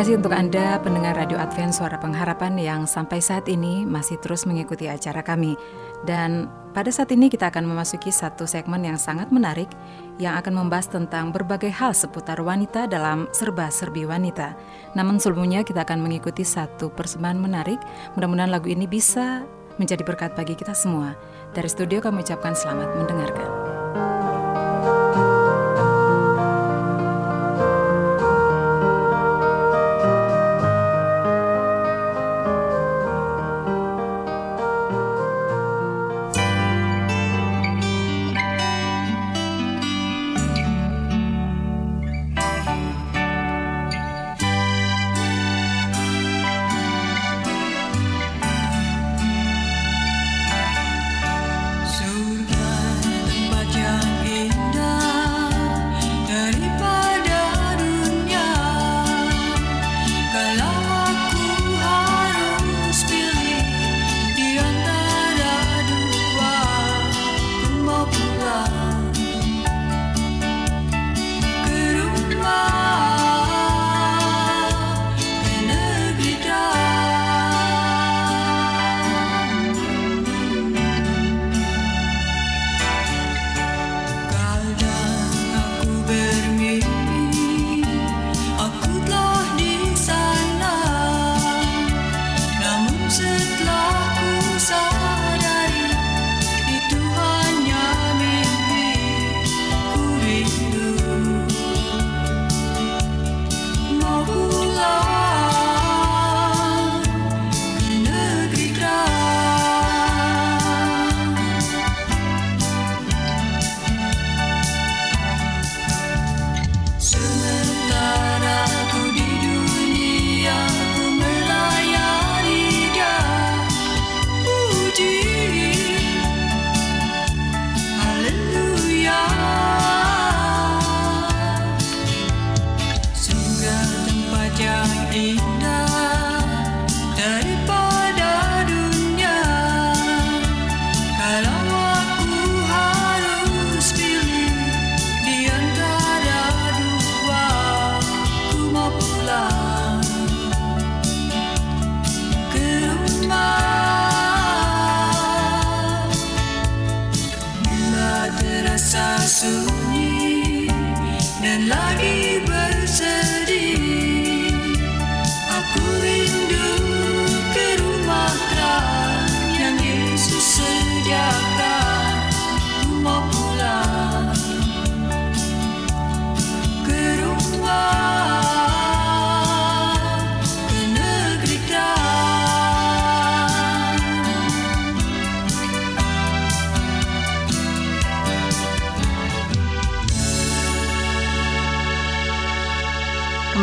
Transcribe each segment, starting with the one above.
Kasih untuk Anda pendengar Radio Advent Suara Pengharapan yang sampai saat ini masih terus mengikuti acara kami. Dan pada saat ini kita akan memasuki satu segmen yang sangat menarik yang akan membahas tentang berbagai hal seputar wanita dalam serba-serbi wanita. Namun sebelumnya kita akan mengikuti satu persembahan menarik. Mudah-mudahan lagu ini bisa menjadi berkat bagi kita semua. Dari studio kami ucapkan selamat mendengarkan.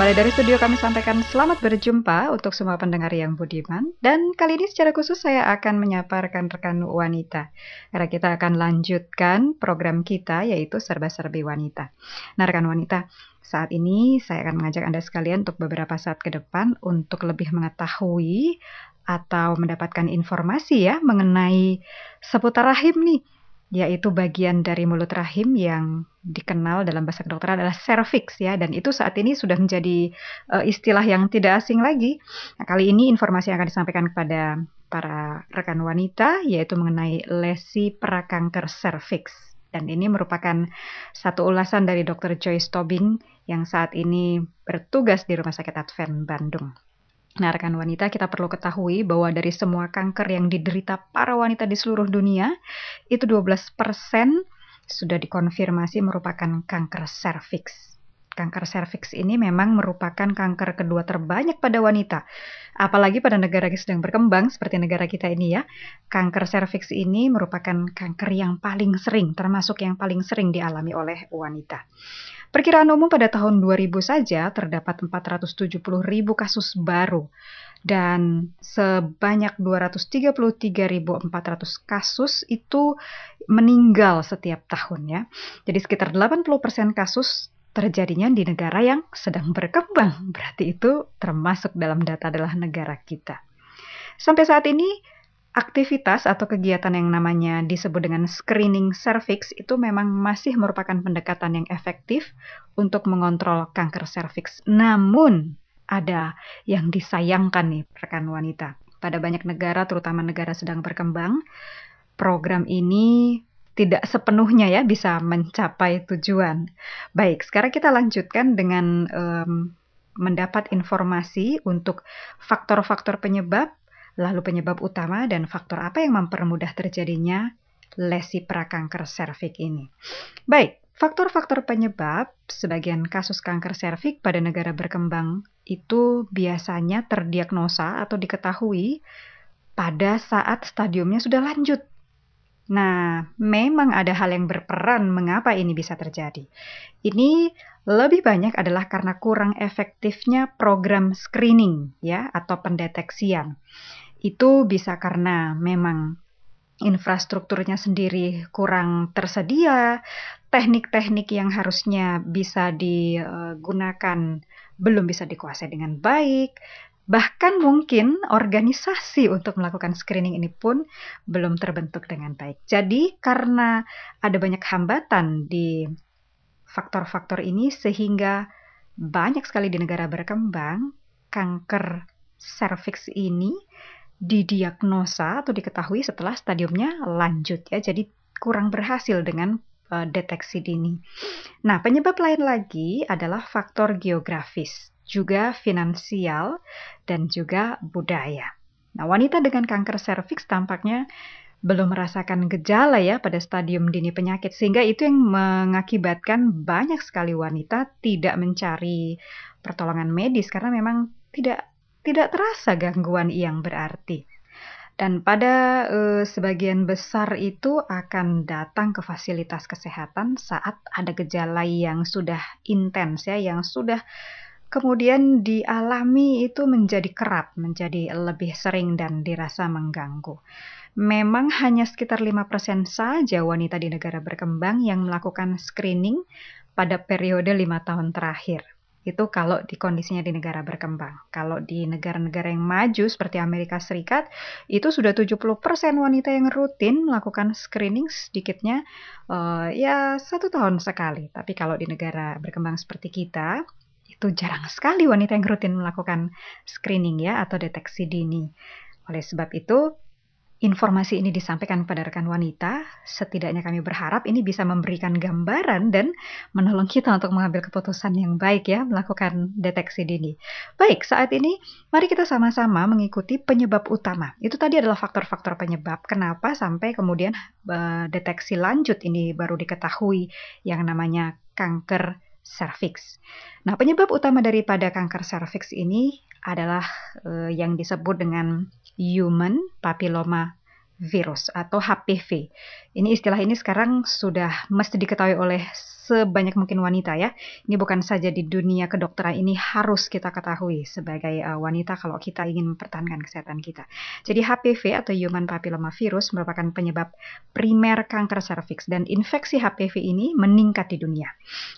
Kembali dari studio kami sampaikan selamat berjumpa untuk semua pendengar yang budiman. Dan kali ini secara khusus saya akan menyapa rekan-rekan wanita. Karena kita akan lanjutkan program kita yaitu serba-serbi wanita. Nah rekan wanita, saat ini saya akan mengajak Anda sekalian untuk beberapa saat ke depan untuk lebih mengetahui atau mendapatkan informasi ya mengenai seputar rahim nih yaitu bagian dari mulut rahim yang dikenal dalam bahasa kedokteran adalah cervix ya dan itu saat ini sudah menjadi uh, istilah yang tidak asing lagi. Nah, kali ini informasi yang akan disampaikan kepada para rekan wanita yaitu mengenai lesi prakanker cervix dan ini merupakan satu ulasan dari Dr. Joyce Tobing yang saat ini bertugas di Rumah Sakit Advent Bandung. Nah, rekan wanita, kita perlu ketahui bahwa dari semua kanker yang diderita para wanita di seluruh dunia, itu 12% sudah dikonfirmasi merupakan kanker serviks. Kanker serviks ini memang merupakan kanker kedua terbanyak pada wanita. Apalagi pada negara yang sedang berkembang seperti negara kita ini ya. Kanker serviks ini merupakan kanker yang paling sering, termasuk yang paling sering dialami oleh wanita. Perkiraan umum pada tahun 2000 saja terdapat 470 ribu kasus baru dan sebanyak 233.400 kasus itu meninggal setiap tahun ya. Jadi sekitar 80% kasus terjadinya di negara yang sedang berkembang. Berarti itu termasuk dalam data adalah negara kita. Sampai saat ini aktivitas atau kegiatan yang namanya disebut dengan screening cervix itu memang masih merupakan pendekatan yang efektif untuk mengontrol kanker cervix. Namun ada yang disayangkan nih rekan wanita. Pada banyak negara terutama negara sedang berkembang, program ini tidak sepenuhnya ya bisa mencapai tujuan. Baik, sekarang kita lanjutkan dengan um, mendapat informasi untuk faktor-faktor penyebab Lalu penyebab utama dan faktor apa yang mempermudah terjadinya lesi prakanker serviks ini? Baik, faktor-faktor penyebab sebagian kasus kanker serviks pada negara berkembang itu biasanya terdiagnosa atau diketahui pada saat stadiumnya sudah lanjut. Nah, memang ada hal yang berperan mengapa ini bisa terjadi. Ini lebih banyak adalah karena kurang efektifnya program screening ya atau pendeteksian. Itu bisa karena memang infrastrukturnya sendiri kurang tersedia, teknik-teknik yang harusnya bisa digunakan belum bisa dikuasai dengan baik, bahkan mungkin organisasi untuk melakukan screening ini pun belum terbentuk dengan baik. Jadi karena ada banyak hambatan di faktor-faktor ini sehingga banyak sekali di negara berkembang kanker serviks ini didiagnosa atau diketahui setelah stadiumnya lanjut ya. Jadi kurang berhasil dengan uh, deteksi dini. Nah, penyebab lain lagi adalah faktor geografis, juga finansial dan juga budaya. Nah, wanita dengan kanker serviks tampaknya belum merasakan gejala ya pada stadium dini penyakit sehingga itu yang mengakibatkan banyak sekali wanita tidak mencari pertolongan medis karena memang tidak tidak terasa gangguan yang berarti. Dan pada uh, sebagian besar itu akan datang ke fasilitas kesehatan saat ada gejala yang sudah intens ya, yang sudah kemudian dialami itu menjadi kerap, menjadi lebih sering dan dirasa mengganggu. Memang hanya sekitar 5% saja wanita di negara berkembang yang melakukan screening pada periode lima tahun terakhir. Itu kalau di kondisinya di negara berkembang. Kalau di negara-negara yang maju seperti Amerika Serikat, itu sudah 70% wanita yang rutin melakukan screening sedikitnya uh, ya satu tahun sekali. Tapi kalau di negara berkembang seperti kita, itu jarang sekali wanita yang rutin melakukan screening ya atau deteksi dini. Oleh sebab itu, informasi ini disampaikan kepada rekan wanita, setidaknya kami berharap ini bisa memberikan gambaran dan menolong kita untuk mengambil keputusan yang baik ya, melakukan deteksi dini. Baik, saat ini mari kita sama-sama mengikuti penyebab utama. Itu tadi adalah faktor-faktor penyebab kenapa sampai kemudian uh, deteksi lanjut ini baru diketahui yang namanya kanker serviks. Nah, penyebab utama daripada kanker serviks ini adalah uh, yang disebut dengan human papilloma virus atau HPV. Ini istilah ini sekarang sudah mesti diketahui oleh sebanyak mungkin wanita ya. Ini bukan saja di dunia kedokteran, ini harus kita ketahui sebagai uh, wanita kalau kita ingin mempertahankan kesehatan kita. Jadi HPV atau Human Papilloma Virus merupakan penyebab primer kanker serviks dan infeksi HPV ini meningkat di dunia.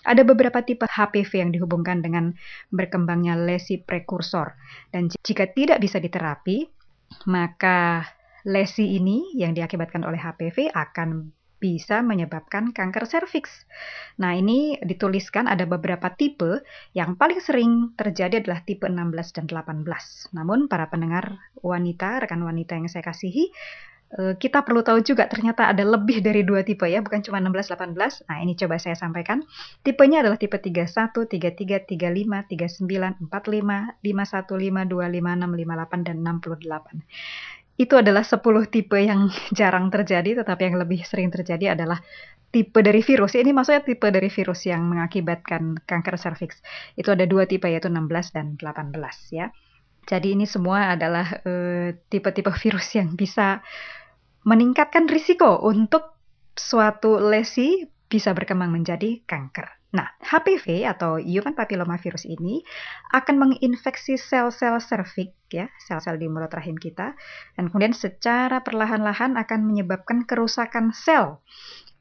Ada beberapa tipe HPV yang dihubungkan dengan berkembangnya lesi prekursor dan jika tidak bisa diterapi, maka lesi ini yang diakibatkan oleh HPV akan bisa menyebabkan kanker serviks. Nah, ini dituliskan ada beberapa tipe yang paling sering terjadi adalah tipe 16 dan 18. Namun para pendengar wanita, rekan wanita yang saya kasihi, kita perlu tahu juga ternyata ada lebih dari dua tipe ya, bukan cuma 16 18. Nah, ini coba saya sampaikan. Tipenya adalah tipe 31, 33, 35, 39, 45, 51, 52, 56, 58 dan 68 itu adalah 10 tipe yang jarang terjadi, tetapi yang lebih sering terjadi adalah tipe dari virus. Ini maksudnya tipe dari virus yang mengakibatkan kanker serviks. Itu ada dua tipe yaitu 16 dan 18 ya. Jadi ini semua adalah eh, tipe-tipe uh, virus yang bisa meningkatkan risiko untuk suatu lesi bisa berkembang menjadi kanker. Nah, HPV atau Human Papillomavirus ini akan menginfeksi sel-sel serviks ya, sel-sel di mulut rahim kita dan kemudian secara perlahan-lahan akan menyebabkan kerusakan sel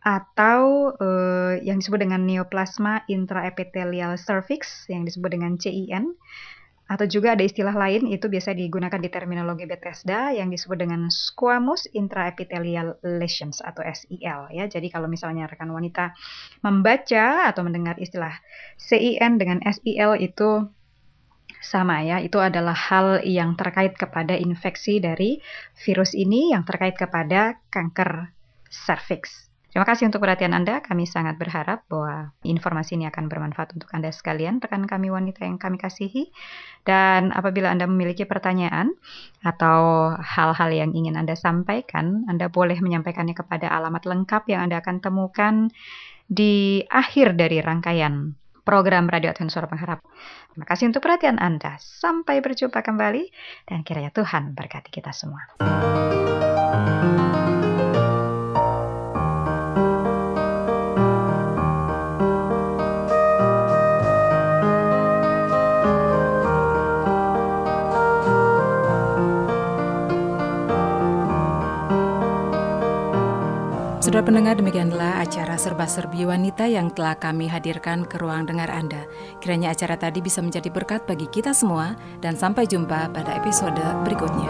atau eh, yang disebut dengan neoplasma intraepithelial cervix yang disebut dengan CIN atau juga ada istilah lain itu biasa digunakan di terminologi Bethesda yang disebut dengan squamous intraepithelial lesions atau SEL ya. Jadi kalau misalnya rekan wanita membaca atau mendengar istilah CIN dengan SEL itu sama ya, itu adalah hal yang terkait kepada infeksi dari virus ini yang terkait kepada kanker serviks. Terima kasih untuk perhatian Anda. Kami sangat berharap bahwa informasi ini akan bermanfaat untuk Anda sekalian, rekan kami wanita yang kami kasihi. Dan apabila Anda memiliki pertanyaan atau hal-hal yang ingin Anda sampaikan, Anda boleh menyampaikannya kepada alamat lengkap yang Anda akan temukan di akhir dari rangkaian program Radio Advent Suara Pengharap. Terima kasih untuk perhatian Anda. Sampai berjumpa kembali dan kiranya Tuhan berkati kita semua. Saudara pendengar, demikianlah acara serba-serbi wanita yang telah kami hadirkan ke ruang dengar Anda. Kiranya acara tadi bisa menjadi berkat bagi kita semua dan sampai jumpa pada episode berikutnya.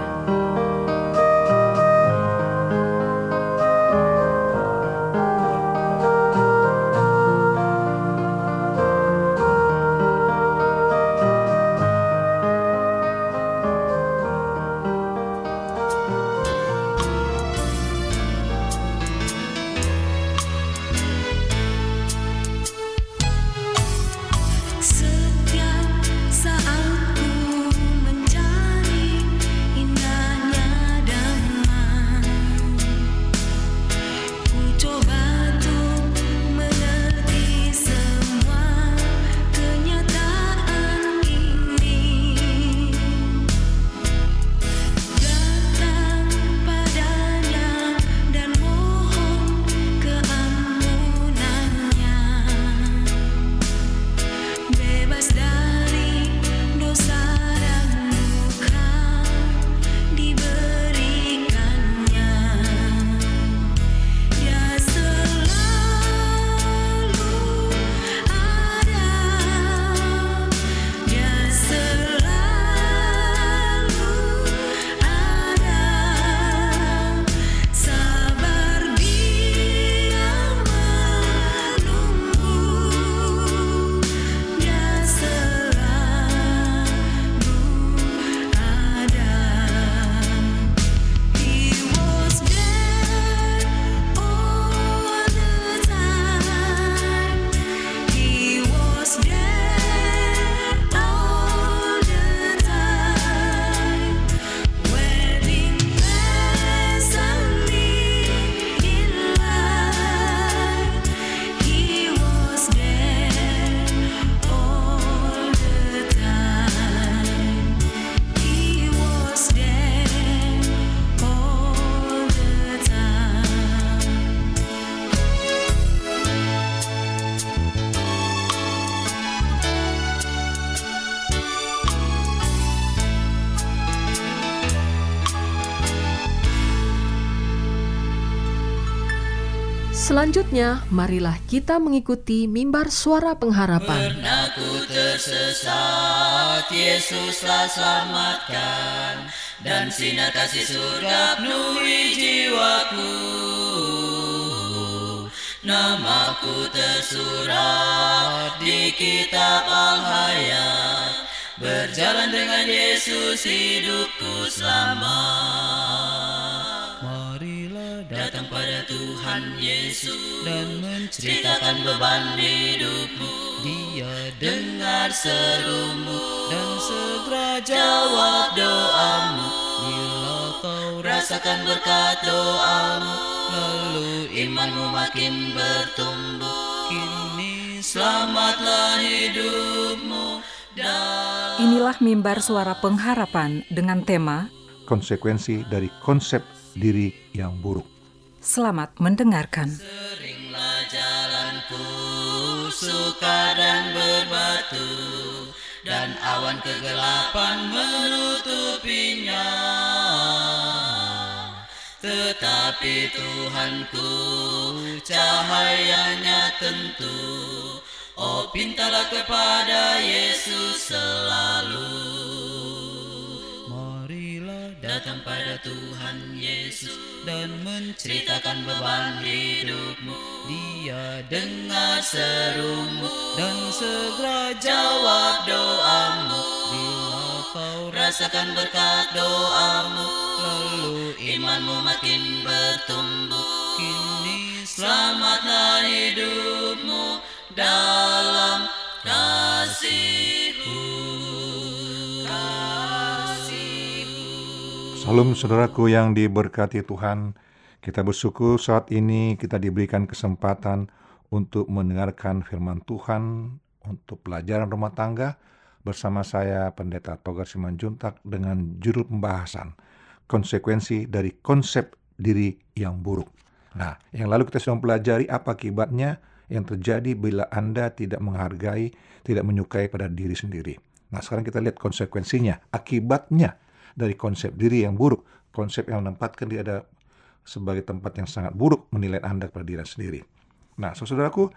Selanjutnya, marilah kita mengikuti mimbar suara pengharapan. Pernah ku tersesat, Yesuslah selamatkan, dan sinar kasih surga penuhi jiwaku. Namaku tersurat di kitab Al-Hayat, berjalan dengan Yesus hidupku selamat. Tuhan Yesus dan menceritakan beban hidupmu. Dia dengar serumu dan segera jawab doamu. Bila kau rasakan berkat doamu, lalu imanmu makin bertumbuh. Kini selamatlah hidupmu. Dan Inilah mimbar suara pengharapan dengan tema konsekuensi dari konsep diri yang buruk. Selamat mendengarkan. Seringlah jalanku sukar dan berbatu Dan awan kegelapan menutupinya Tetapi Tuhanku cahayanya tentu Oh pintalah kepada Yesus selalu Tuhan Yesus dan menceritakan beban hidupmu. Dia dengar serumu dan segera jawab doamu. Bila kau rasakan berkat doamu, lalu imanmu makin bertumbuh. Kini selamatlah hidupmu dalam kasihmu. Salam saudaraku yang diberkati Tuhan. Kita bersyukur saat ini kita diberikan kesempatan untuk mendengarkan firman Tuhan untuk pelajaran rumah tangga bersama saya Pendeta Togar Simanjuntak dengan judul pembahasan konsekuensi dari konsep diri yang buruk. Nah, yang lalu kita sudah mempelajari apa akibatnya yang terjadi bila Anda tidak menghargai, tidak menyukai pada diri sendiri. Nah, sekarang kita lihat konsekuensinya, akibatnya dari konsep diri yang buruk, konsep yang menempatkan dia ada sebagai tempat yang sangat buruk menilai Anda pada diri sendiri. Nah, saudaraku,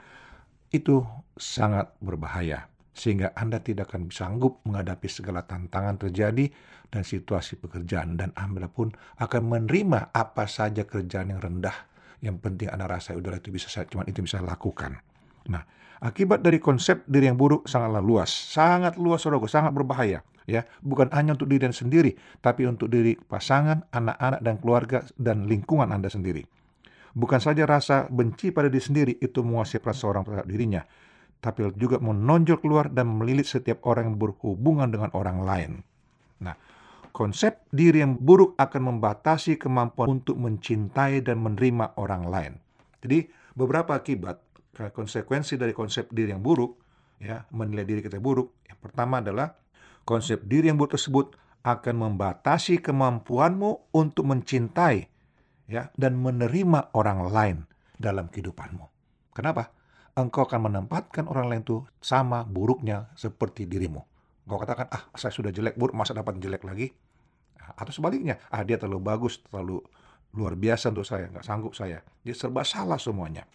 itu sangat berbahaya sehingga Anda tidak akan sanggup menghadapi segala tantangan terjadi dan situasi pekerjaan dan Anda pun akan menerima apa saja kerjaan yang rendah yang penting Anda rasa udahlah itu bisa cuma itu bisa lakukan. Nah, akibat dari konsep diri yang buruk sangatlah luas, sangat luas saudaraku, sangat berbahaya ya, bukan hanya untuk diri Anda sendiri, tapi untuk diri pasangan, anak-anak dan keluarga dan lingkungan Anda sendiri. Bukan saja rasa benci pada diri sendiri itu menguasai perasaan seorang terhadap dirinya, tapi juga menonjol keluar dan melilit setiap orang yang berhubungan dengan orang lain. Nah, konsep diri yang buruk akan membatasi kemampuan untuk mencintai dan menerima orang lain. Jadi, beberapa akibat konsekuensi dari konsep diri yang buruk, ya, menilai diri kita buruk. Yang pertama adalah konsep diri yang buruk tersebut akan membatasi kemampuanmu untuk mencintai ya dan menerima orang lain dalam kehidupanmu. Kenapa? Engkau akan menempatkan orang lain itu sama buruknya seperti dirimu. Engkau katakan, ah saya sudah jelek buruk, masa dapat jelek lagi? Atau sebaliknya, ah dia terlalu bagus, terlalu luar biasa untuk saya, nggak sanggup saya. Dia serba salah semuanya.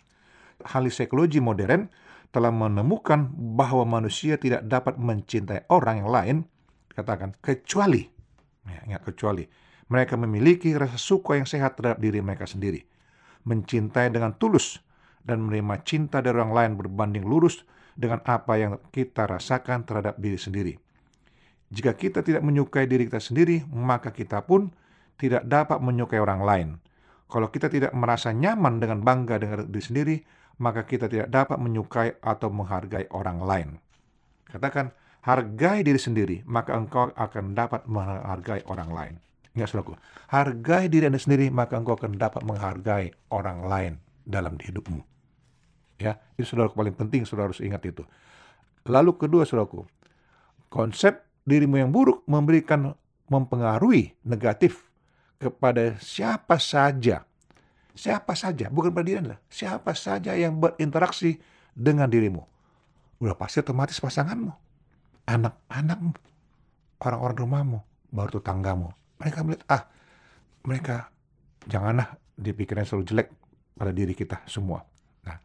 Ahli psikologi modern telah menemukan bahwa manusia tidak dapat mencintai orang yang lain, katakan, kecuali, ya, ingat kecuali, mereka memiliki rasa suka yang sehat terhadap diri mereka sendiri. Mencintai dengan tulus dan menerima cinta dari orang lain berbanding lurus dengan apa yang kita rasakan terhadap diri sendiri. Jika kita tidak menyukai diri kita sendiri, maka kita pun tidak dapat menyukai orang lain. Kalau kita tidak merasa nyaman dengan bangga dengan diri sendiri, maka kita tidak dapat menyukai atau menghargai orang lain. Katakan, hargai diri sendiri, maka engkau akan dapat menghargai orang lain. Ingat saudaraku, hargai diri Anda sendiri, maka engkau akan dapat menghargai orang lain dalam hidupmu. Ya, itu saudara paling penting, saudara harus ingat itu. Lalu kedua, saudaraku, konsep dirimu yang buruk memberikan mempengaruhi negatif kepada siapa saja. Siapa saja, bukan pada diri Anda. Siapa saja yang berinteraksi dengan dirimu. Udah pasti otomatis pasanganmu, anak-anakmu, orang-orang rumahmu, baru tetanggamu. Mereka melihat, ah, mereka janganlah dipikirnya selalu jelek. pada diri kita semua. Nah,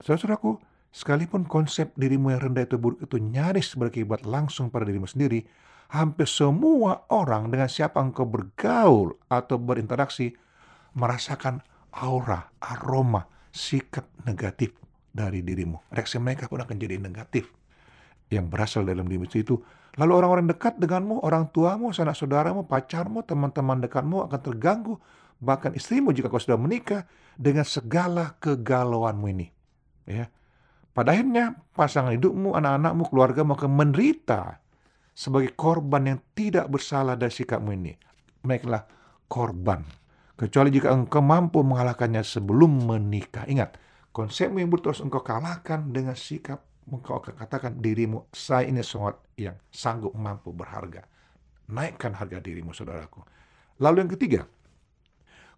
saudaraku, sekalipun konsep dirimu yang rendah itu buruk itu nyaris berakibat langsung pada dirimu sendiri, hampir semua orang dengan siapa engkau bergaul atau berinteraksi merasakan aura, aroma, sikap negatif dari dirimu. Reaksi mereka pun akan jadi negatif yang berasal dalam dirimu itu. Lalu orang-orang dekat denganmu, orang tuamu, sanak saudaramu, pacarmu, teman-teman dekatmu akan terganggu. Bahkan istrimu jika kau sudah menikah dengan segala kegalauanmu ini. Ya. Pada akhirnya pasangan hidupmu, anak-anakmu, keluargamu akan menderita sebagai korban yang tidak bersalah dari sikapmu ini. Mereka korban. Kecuali jika engkau mampu mengalahkannya sebelum menikah. Ingat, konsepmu yang terus engkau kalahkan dengan sikap engkau akan katakan dirimu, saya ini seorang yang sanggup mampu berharga. Naikkan harga dirimu, saudaraku. Lalu yang ketiga,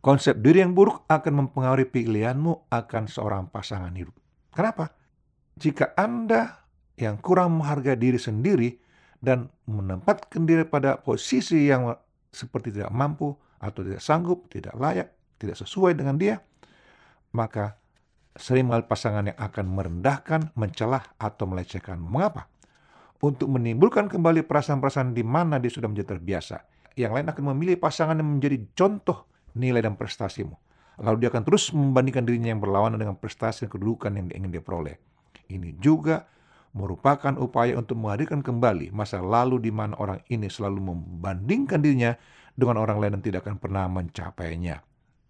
konsep diri yang buruk akan mempengaruhi pilihanmu akan seorang pasangan hidup. Kenapa? Jika Anda yang kurang menghargai diri sendiri dan menempatkan diri pada posisi yang seperti tidak mampu atau tidak sanggup, tidak layak, tidak sesuai dengan dia, maka sering pasangan yang akan merendahkan, mencelah, atau melecehkan. Mengapa? Untuk menimbulkan kembali perasaan-perasaan di mana dia sudah menjadi terbiasa. Yang lain akan memilih pasangan yang menjadi contoh nilai dan prestasimu. Lalu dia akan terus membandingkan dirinya yang berlawanan dengan prestasi dan kedudukan yang ingin dia peroleh. Ini juga merupakan upaya untuk menghadirkan kembali masa lalu di mana orang ini selalu membandingkan dirinya dengan orang lain dan tidak akan pernah mencapainya.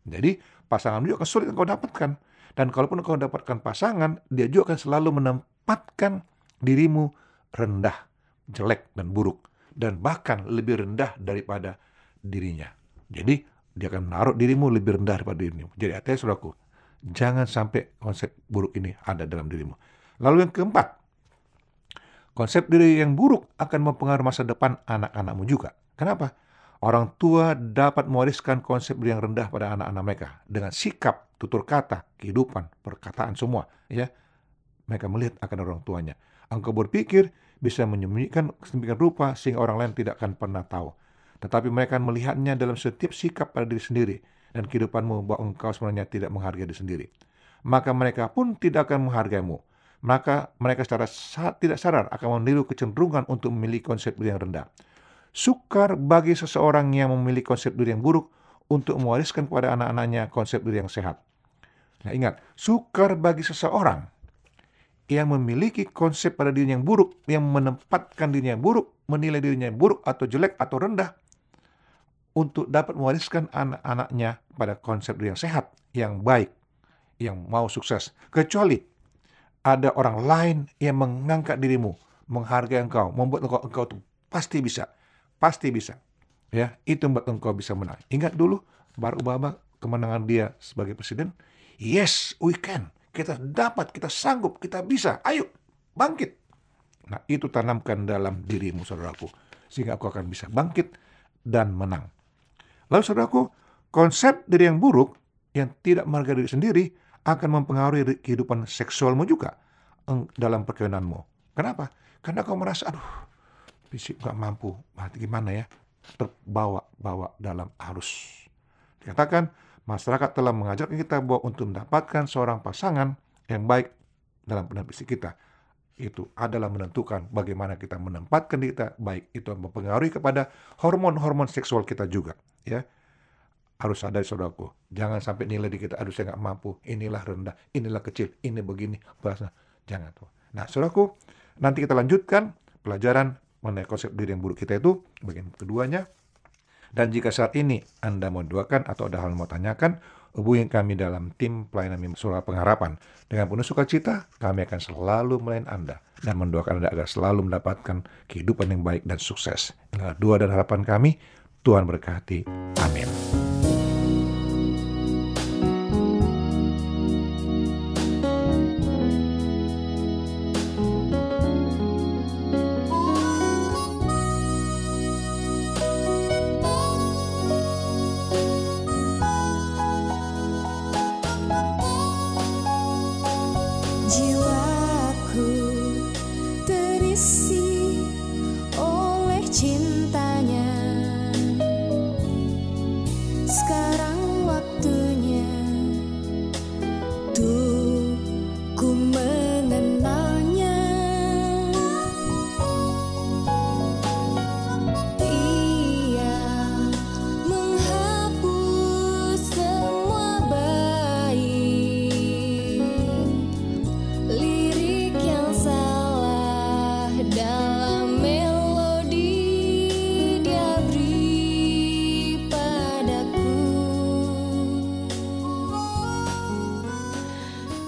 Jadi pasangan juga akan sulit engkau dapatkan dan kalaupun kau dapatkan pasangan, dia juga akan selalu menempatkan dirimu rendah, jelek, dan buruk. Dan bahkan lebih rendah daripada dirinya. Jadi, dia akan menaruh dirimu lebih rendah daripada dirimu. Jadi, artinya saudaraku, jangan sampai konsep buruk ini ada dalam dirimu. Lalu yang keempat, konsep diri yang buruk akan mempengaruhi masa depan anak-anakmu juga. Kenapa? Orang tua dapat mewariskan konsep yang rendah pada anak-anak mereka dengan sikap, tutur kata, kehidupan, perkataan semua. Ya, mereka melihat akan orang tuanya. Engkau berpikir bisa menyembunyikan sedemikian rupa sehingga orang lain tidak akan pernah tahu. Tetapi mereka melihatnya dalam setiap sikap pada diri sendiri dan kehidupanmu bahwa engkau sebenarnya tidak menghargai diri sendiri. Maka mereka pun tidak akan menghargaimu. Maka mereka secara tidak sadar akan meniru kecenderungan untuk memilih konsep yang rendah sukar bagi seseorang yang memiliki konsep diri yang buruk untuk mewariskan kepada anak-anaknya konsep diri yang sehat. Nah ingat, sukar bagi seseorang yang memiliki konsep pada dirinya yang buruk, yang menempatkan dirinya yang buruk, menilai dirinya yang buruk atau jelek atau rendah, untuk dapat mewariskan anak-anaknya pada konsep diri yang sehat, yang baik, yang mau sukses. Kecuali ada orang lain yang mengangkat dirimu, menghargai engkau, membuat engkau, engkau pasti bisa Pasti bisa. Ya, itu membuat engkau bisa menang. Ingat dulu Barack Obama kemenangan dia sebagai presiden. Yes, we can. Kita dapat, kita sanggup, kita bisa. Ayo, bangkit. Nah, itu tanamkan dalam dirimu, saudaraku. Sehingga aku akan bisa bangkit dan menang. Lalu, saudaraku, konsep diri yang buruk, yang tidak menghargai diri sendiri, akan mempengaruhi kehidupan seksualmu juga dalam perkawinanmu. Kenapa? Karena kau merasa, aduh, fisik nggak mampu, berarti gimana ya? Terbawa-bawa dalam arus. Dikatakan, masyarakat telah mengajarkan kita bahwa untuk mendapatkan seorang pasangan yang baik dalam benar fisik kita, itu adalah menentukan bagaimana kita menempatkan diri kita baik. Itu mempengaruhi kepada hormon-hormon seksual kita juga ya. Harus sadar saudaraku. Jangan sampai nilai di kita aduh saya nggak mampu. Inilah rendah inilah kecil ini begini bahasa jangan tuh. Nah saudaraku nanti kita lanjutkan pelajaran mengenai konsep diri yang buruk kita itu bagian keduanya. Dan jika saat ini Anda mau doakan atau ada hal yang mau tanyakan, hubungi kami dalam tim pelayanan suara pengharapan. Dengan penuh sukacita, kami akan selalu melayan Anda dan mendoakan Anda agar selalu mendapatkan kehidupan yang baik dan sukses. Inilah doa dan harapan kami. Tuhan berkati. Amin.